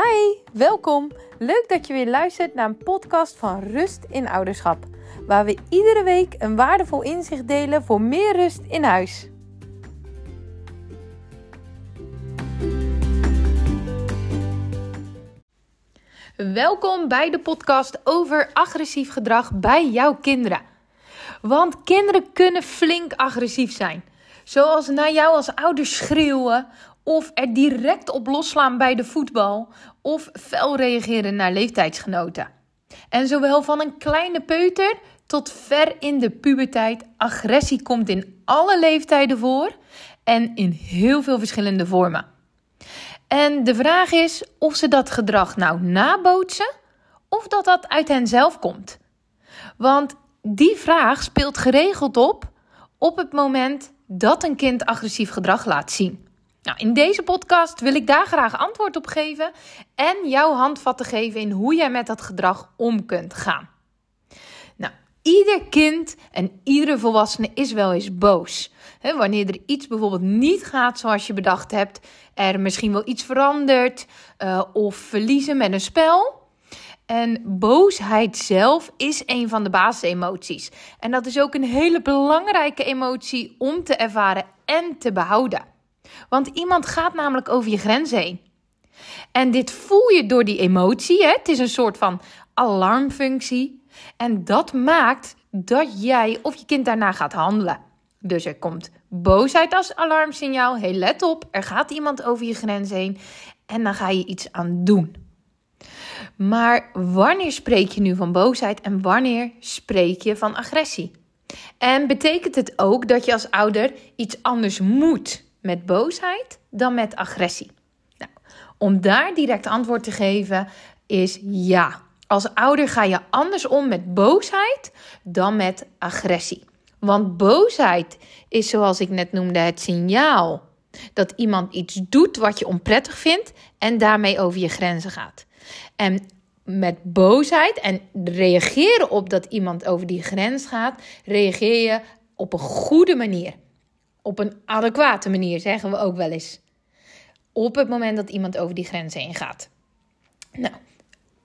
Hi, welkom. Leuk dat je weer luistert naar een podcast van Rust in Ouderschap, waar we iedere week een waardevol inzicht delen voor meer rust in huis. Welkom bij de podcast over agressief gedrag bij jouw kinderen. Want kinderen kunnen flink agressief zijn. Zoals naar jou als ouder schreeuwen of er direct op losslaan bij de voetbal of fel reageren naar leeftijdsgenoten. En zowel van een kleine peuter tot ver in de puberteit, agressie komt in alle leeftijden voor en in heel veel verschillende vormen. En de vraag is of ze dat gedrag nou nabootsen of dat dat uit hen zelf komt. Want die vraag speelt geregeld op op het moment dat een kind agressief gedrag laat zien. Nou, in deze podcast wil ik daar graag antwoord op geven en jouw handvatten geven in hoe jij met dat gedrag om kunt gaan. Nou, ieder kind en iedere volwassene is wel eens boos. wanneer er iets bijvoorbeeld niet gaat zoals je bedacht hebt, er misschien wel iets verandert uh, of verliezen met een spel. En boosheid zelf is een van de basisemoties. En dat is ook een hele belangrijke emotie om te ervaren en te behouden. Want iemand gaat namelijk over je grens heen. En dit voel je door die emotie. Hè? Het is een soort van alarmfunctie. En dat maakt dat jij of je kind daarna gaat handelen. Dus er komt boosheid als alarmsignaal. Hey, let op, er gaat iemand over je grens heen. En dan ga je iets aan doen. Maar wanneer spreek je nu van boosheid en wanneer spreek je van agressie? En betekent het ook dat je als ouder iets anders moet met boosheid dan met agressie? Nou, om daar direct antwoord te geven is ja. Als ouder ga je anders om met boosheid dan met agressie. Want boosheid is, zoals ik net noemde, het signaal dat iemand iets doet wat je onprettig vindt en daarmee over je grenzen gaat. En met boosheid en reageren op dat iemand over die grens gaat, reageer je op een goede manier. Op een adequate manier, zeggen we ook wel eens. Op het moment dat iemand over die grens heen gaat. Nou,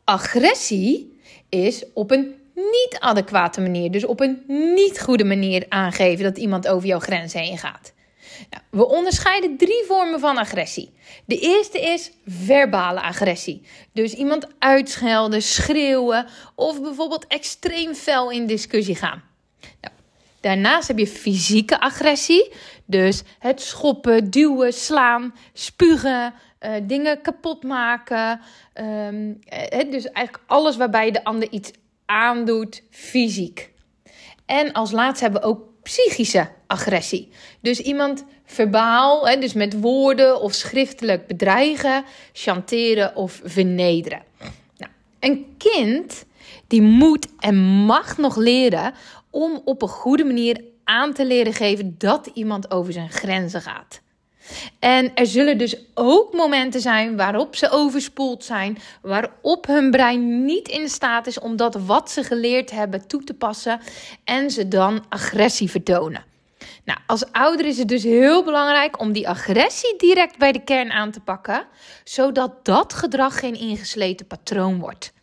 agressie is op een niet adequate manier, dus op een niet goede manier aangeven dat iemand over jouw grens heen gaat. Nou, we onderscheiden drie vormen van agressie. De eerste is verbale agressie. Dus iemand uitschelden, schreeuwen of bijvoorbeeld extreem fel in discussie gaan. Nou, daarnaast heb je fysieke agressie. Dus het schoppen, duwen, slaan, spugen, uh, dingen kapot maken. Um, dus eigenlijk alles waarbij de ander iets aandoet fysiek. En als laatste hebben we ook psychische agressie. Dus iemand verbaal, dus met woorden of schriftelijk bedreigen, chanteren of vernederen. Nou, een kind die moet en mag nog leren om op een goede manier aan te leren geven dat iemand over zijn grenzen gaat. En er zullen dus ook momenten zijn waarop ze overspoeld zijn, waarop hun brein niet in staat is om dat wat ze geleerd hebben toe te passen en ze dan agressie vertonen. Nou, als ouder is het dus heel belangrijk om die agressie direct bij de kern aan te pakken, zodat dat gedrag geen ingesleten patroon wordt.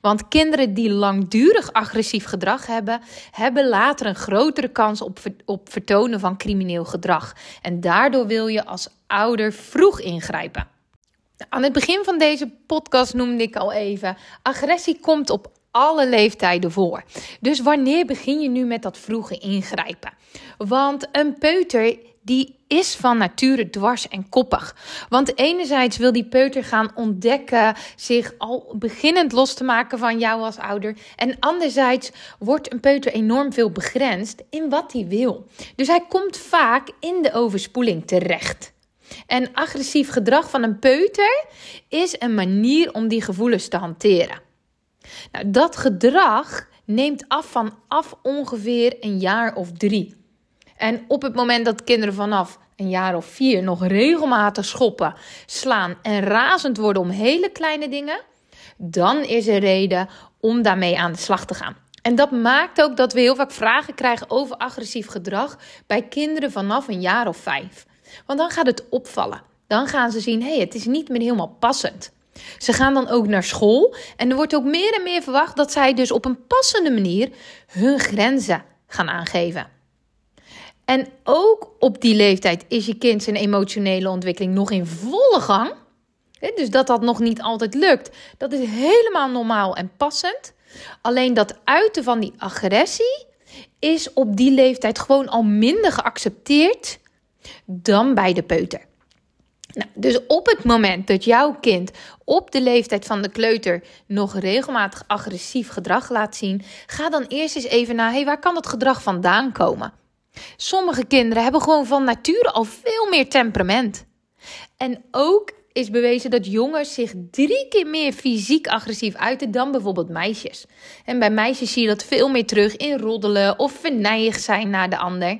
Want kinderen die langdurig agressief gedrag hebben, hebben later een grotere kans op, op vertonen van crimineel gedrag. En daardoor wil je als ouder vroeg ingrijpen. Aan het begin van deze podcast noemde ik al even: agressie komt op alle leeftijden voor. Dus wanneer begin je nu met dat vroege ingrijpen? Want een peuter die is van nature dwars en koppig. Want enerzijds wil die peuter gaan ontdekken, zich al beginnend los te maken van jou als ouder. En anderzijds wordt een peuter enorm veel begrensd in wat hij wil. Dus hij komt vaak in de overspoeling terecht. En agressief gedrag van een peuter is een manier om die gevoelens te hanteren. Nou, dat gedrag neemt af van af ongeveer een jaar of drie. En op het moment dat kinderen vanaf een jaar of vier nog regelmatig schoppen, slaan en razend worden om hele kleine dingen, dan is er reden om daarmee aan de slag te gaan. En dat maakt ook dat we heel vaak vragen krijgen over agressief gedrag bij kinderen vanaf een jaar of vijf. Want dan gaat het opvallen. Dan gaan ze zien: hé, hey, het is niet meer helemaal passend. Ze gaan dan ook naar school en er wordt ook meer en meer verwacht dat zij dus op een passende manier hun grenzen gaan aangeven. En ook op die leeftijd is je kind zijn emotionele ontwikkeling nog in volle gang. Dus dat dat nog niet altijd lukt, dat is helemaal normaal en passend. Alleen dat uiten van die agressie is op die leeftijd gewoon al minder geaccepteerd dan bij de peuter. Nou, dus op het moment dat jouw kind op de leeftijd van de kleuter nog regelmatig agressief gedrag laat zien, ga dan eerst eens even naar: hey, waar kan dat gedrag vandaan komen? Sommige kinderen hebben gewoon van nature al veel meer temperament. En ook is bewezen dat jongens zich drie keer meer fysiek agressief uiten dan bijvoorbeeld meisjes. En bij meisjes zie je dat veel meer terug in roddelen of vernijig zijn naar de ander.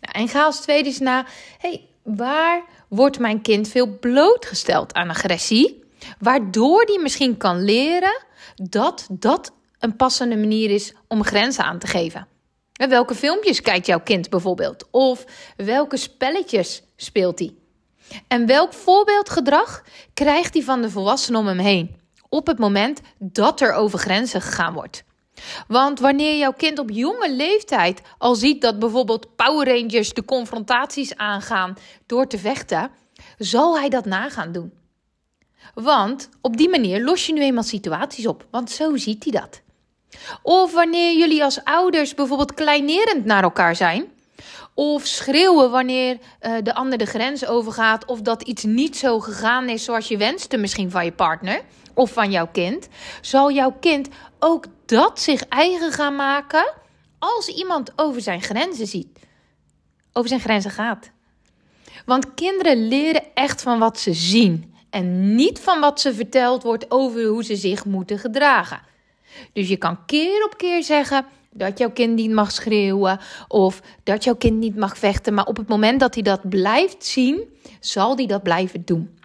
Nou, en ga als tweede eens na, hey, waar wordt mijn kind veel blootgesteld aan agressie? Waardoor die misschien kan leren dat dat een passende manier is om grenzen aan te geven. Welke filmpjes kijkt jouw kind bijvoorbeeld? Of welke spelletjes speelt hij? En welk voorbeeldgedrag krijgt hij van de volwassenen om hem heen? Op het moment dat er over grenzen gegaan wordt. Want wanneer jouw kind op jonge leeftijd al ziet dat bijvoorbeeld Power Rangers de confrontaties aangaan door te vechten, zal hij dat na gaan doen. Want op die manier los je nu eenmaal situaties op, want zo ziet hij dat. Of wanneer jullie als ouders bijvoorbeeld kleinerend naar elkaar zijn, of schreeuwen wanneer uh, de ander de grens overgaat. Of dat iets niet zo gegaan is zoals je wenste, misschien van je partner of van jouw kind. Zal jouw kind ook dat zich eigen gaan maken als iemand over zijn grenzen ziet? Over zijn grenzen gaat. Want kinderen leren echt van wat ze zien. En niet van wat ze verteld wordt over hoe ze zich moeten gedragen. Dus je kan keer op keer zeggen dat jouw kind niet mag schreeuwen of dat jouw kind niet mag vechten. Maar op het moment dat hij dat blijft zien, zal hij dat blijven doen.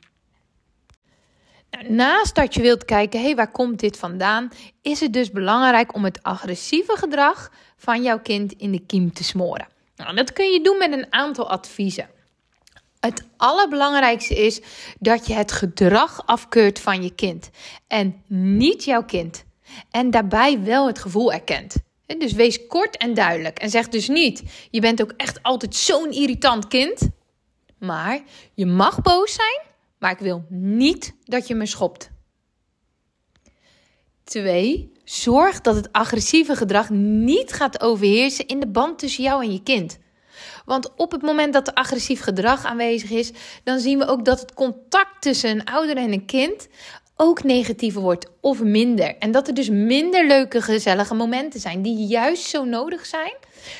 Nou, naast dat je wilt kijken, hé, hey, waar komt dit vandaan? Is het dus belangrijk om het agressieve gedrag van jouw kind in de kiem te smoren. Nou, dat kun je doen met een aantal adviezen. Het allerbelangrijkste is dat je het gedrag afkeurt van je kind en niet jouw kind. En daarbij wel het gevoel erkent. Dus wees kort en duidelijk. En zeg dus niet: je bent ook echt altijd zo'n irritant kind. Maar je mag boos zijn, maar ik wil niet dat je me schopt. 2. Zorg dat het agressieve gedrag niet gaat overheersen in de band tussen jou en je kind. Want op het moment dat er agressief gedrag aanwezig is, dan zien we ook dat het contact tussen een ouder en een kind ook negatiever wordt of minder. En dat er dus minder leuke, gezellige momenten zijn die juist zo nodig zijn,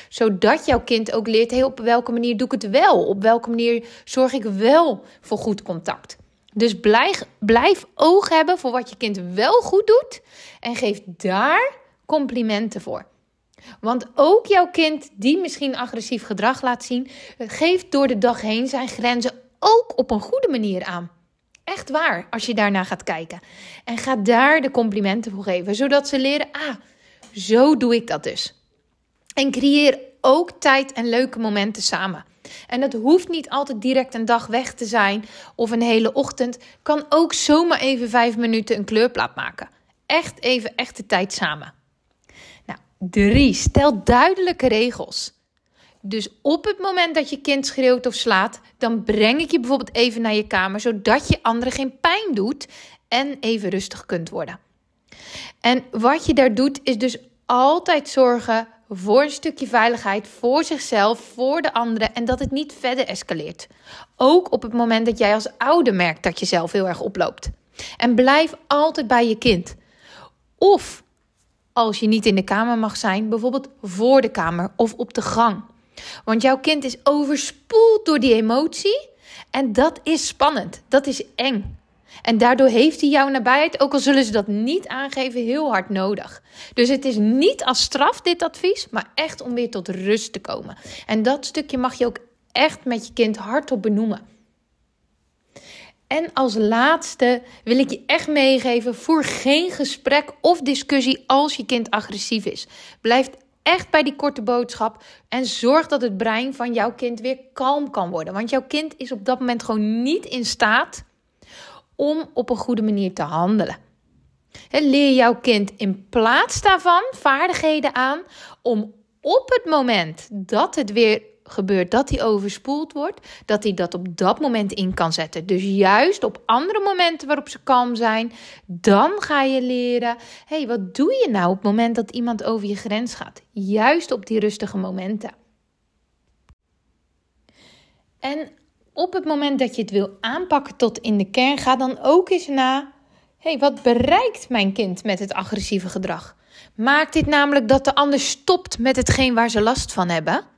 zodat jouw kind ook leert: hey, op welke manier doe ik het wel? Op welke manier zorg ik wel voor goed contact? Dus blijf, blijf oog hebben voor wat je kind wel goed doet en geef daar complimenten voor. Want ook jouw kind die misschien agressief gedrag laat zien, geeft door de dag heen zijn grenzen ook op een goede manier aan. Echt waar, als je daarna gaat kijken. En ga daar de complimenten voor geven, zodat ze leren: ah, zo doe ik dat dus. En creëer ook tijd en leuke momenten samen. En dat hoeft niet altijd direct een dag weg te zijn of een hele ochtend. Kan ook zomaar even vijf minuten een kleurplaat maken. Echt even echte tijd samen. Nou, drie, stel duidelijke regels. Dus op het moment dat je kind schreeuwt of slaat, dan breng ik je bijvoorbeeld even naar je kamer, zodat je anderen geen pijn doet en even rustig kunt worden. En wat je daar doet, is dus altijd zorgen voor een stukje veiligheid voor zichzelf, voor de anderen en dat het niet verder escaleert. Ook op het moment dat jij als ouder merkt dat je zelf heel erg oploopt. En blijf altijd bij je kind. Of als je niet in de kamer mag zijn, bijvoorbeeld voor de kamer of op de gang. Want jouw kind is overspoeld door die emotie. En dat is spannend. Dat is eng. En daardoor heeft hij jouw nabijheid, ook al zullen ze dat niet aangeven, heel hard nodig. Dus het is niet als straf dit advies, maar echt om weer tot rust te komen. En dat stukje mag je ook echt met je kind hardop benoemen. En als laatste wil ik je echt meegeven: voer geen gesprek of discussie als je kind agressief is. Blijf echt bij die korte boodschap. En zorg dat het brein van jouw kind weer kalm kan worden. Want jouw kind is op dat moment gewoon niet in staat om op een goede manier te handelen. Leer jouw kind in plaats daarvan vaardigheden aan om op het moment dat het weer gebeurt dat hij overspoeld wordt, dat hij dat op dat moment in kan zetten. Dus juist op andere momenten waarop ze kalm zijn, dan ga je leren: hey, wat doe je nou op het moment dat iemand over je grens gaat? Juist op die rustige momenten. En op het moment dat je het wil aanpakken tot in de kern, ga dan ook eens na: hey, wat bereikt mijn kind met het agressieve gedrag? Maakt dit namelijk dat de ander stopt met hetgeen waar ze last van hebben?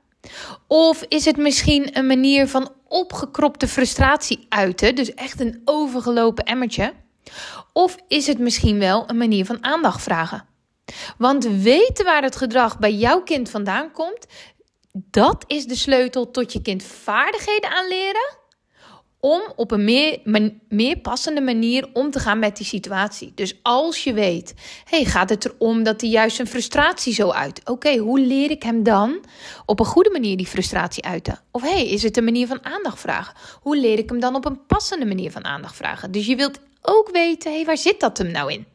Of is het misschien een manier van opgekropte frustratie uiten, dus echt een overgelopen emmertje? Of is het misschien wel een manier van aandacht vragen? Want weten waar het gedrag bij jouw kind vandaan komt, dat is de sleutel tot je kind vaardigheden aanleren om op een meer, meer passende manier om te gaan met die situatie. Dus als je weet, hey, gaat het erom dat hij juist zijn frustratie zo uit? Oké, hoe leer ik hem dan op een goede manier die frustratie uiten? Of hey, is het een manier van aandacht vragen? Hoe leer ik hem dan op een passende manier van aandacht vragen? Dus je wilt ook weten, hey, waar zit dat hem nou in?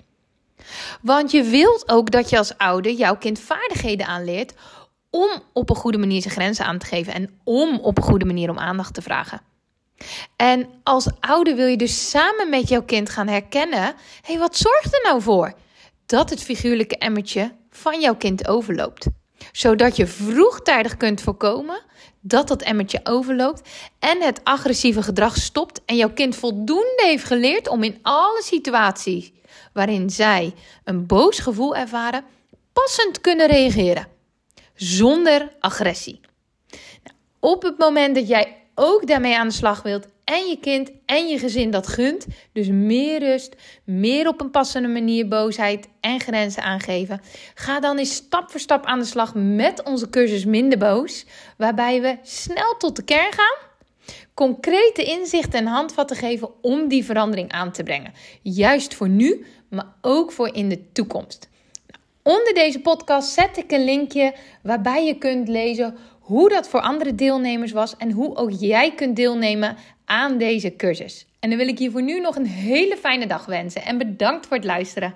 Want je wilt ook dat je als ouder jouw kind vaardigheden aanleert om op een goede manier zijn grenzen aan te geven en om op een goede manier om aandacht te vragen. En als ouder wil je dus samen met jouw kind gaan herkennen: hé, hey, wat zorgt er nou voor dat het figuurlijke emmertje van jouw kind overloopt? Zodat je vroegtijdig kunt voorkomen dat dat emmertje overloopt en het agressieve gedrag stopt en jouw kind voldoende heeft geleerd om in alle situaties waarin zij een boos gevoel ervaren, passend kunnen reageren zonder agressie. Nou, op het moment dat jij ook daarmee aan de slag wilt en je kind en je gezin dat gunt, dus meer rust, meer op een passende manier boosheid en grenzen aangeven, ga dan eens stap voor stap aan de slag met onze cursus Minder Boos, waarbij we snel tot de kern gaan concrete inzichten en handvatten geven om die verandering aan te brengen. Juist voor nu, maar ook voor in de toekomst. Onder deze podcast zet ik een linkje waarbij je kunt lezen hoe dat voor andere deelnemers was en hoe ook jij kunt deelnemen aan deze cursus. En dan wil ik je voor nu nog een hele fijne dag wensen en bedankt voor het luisteren.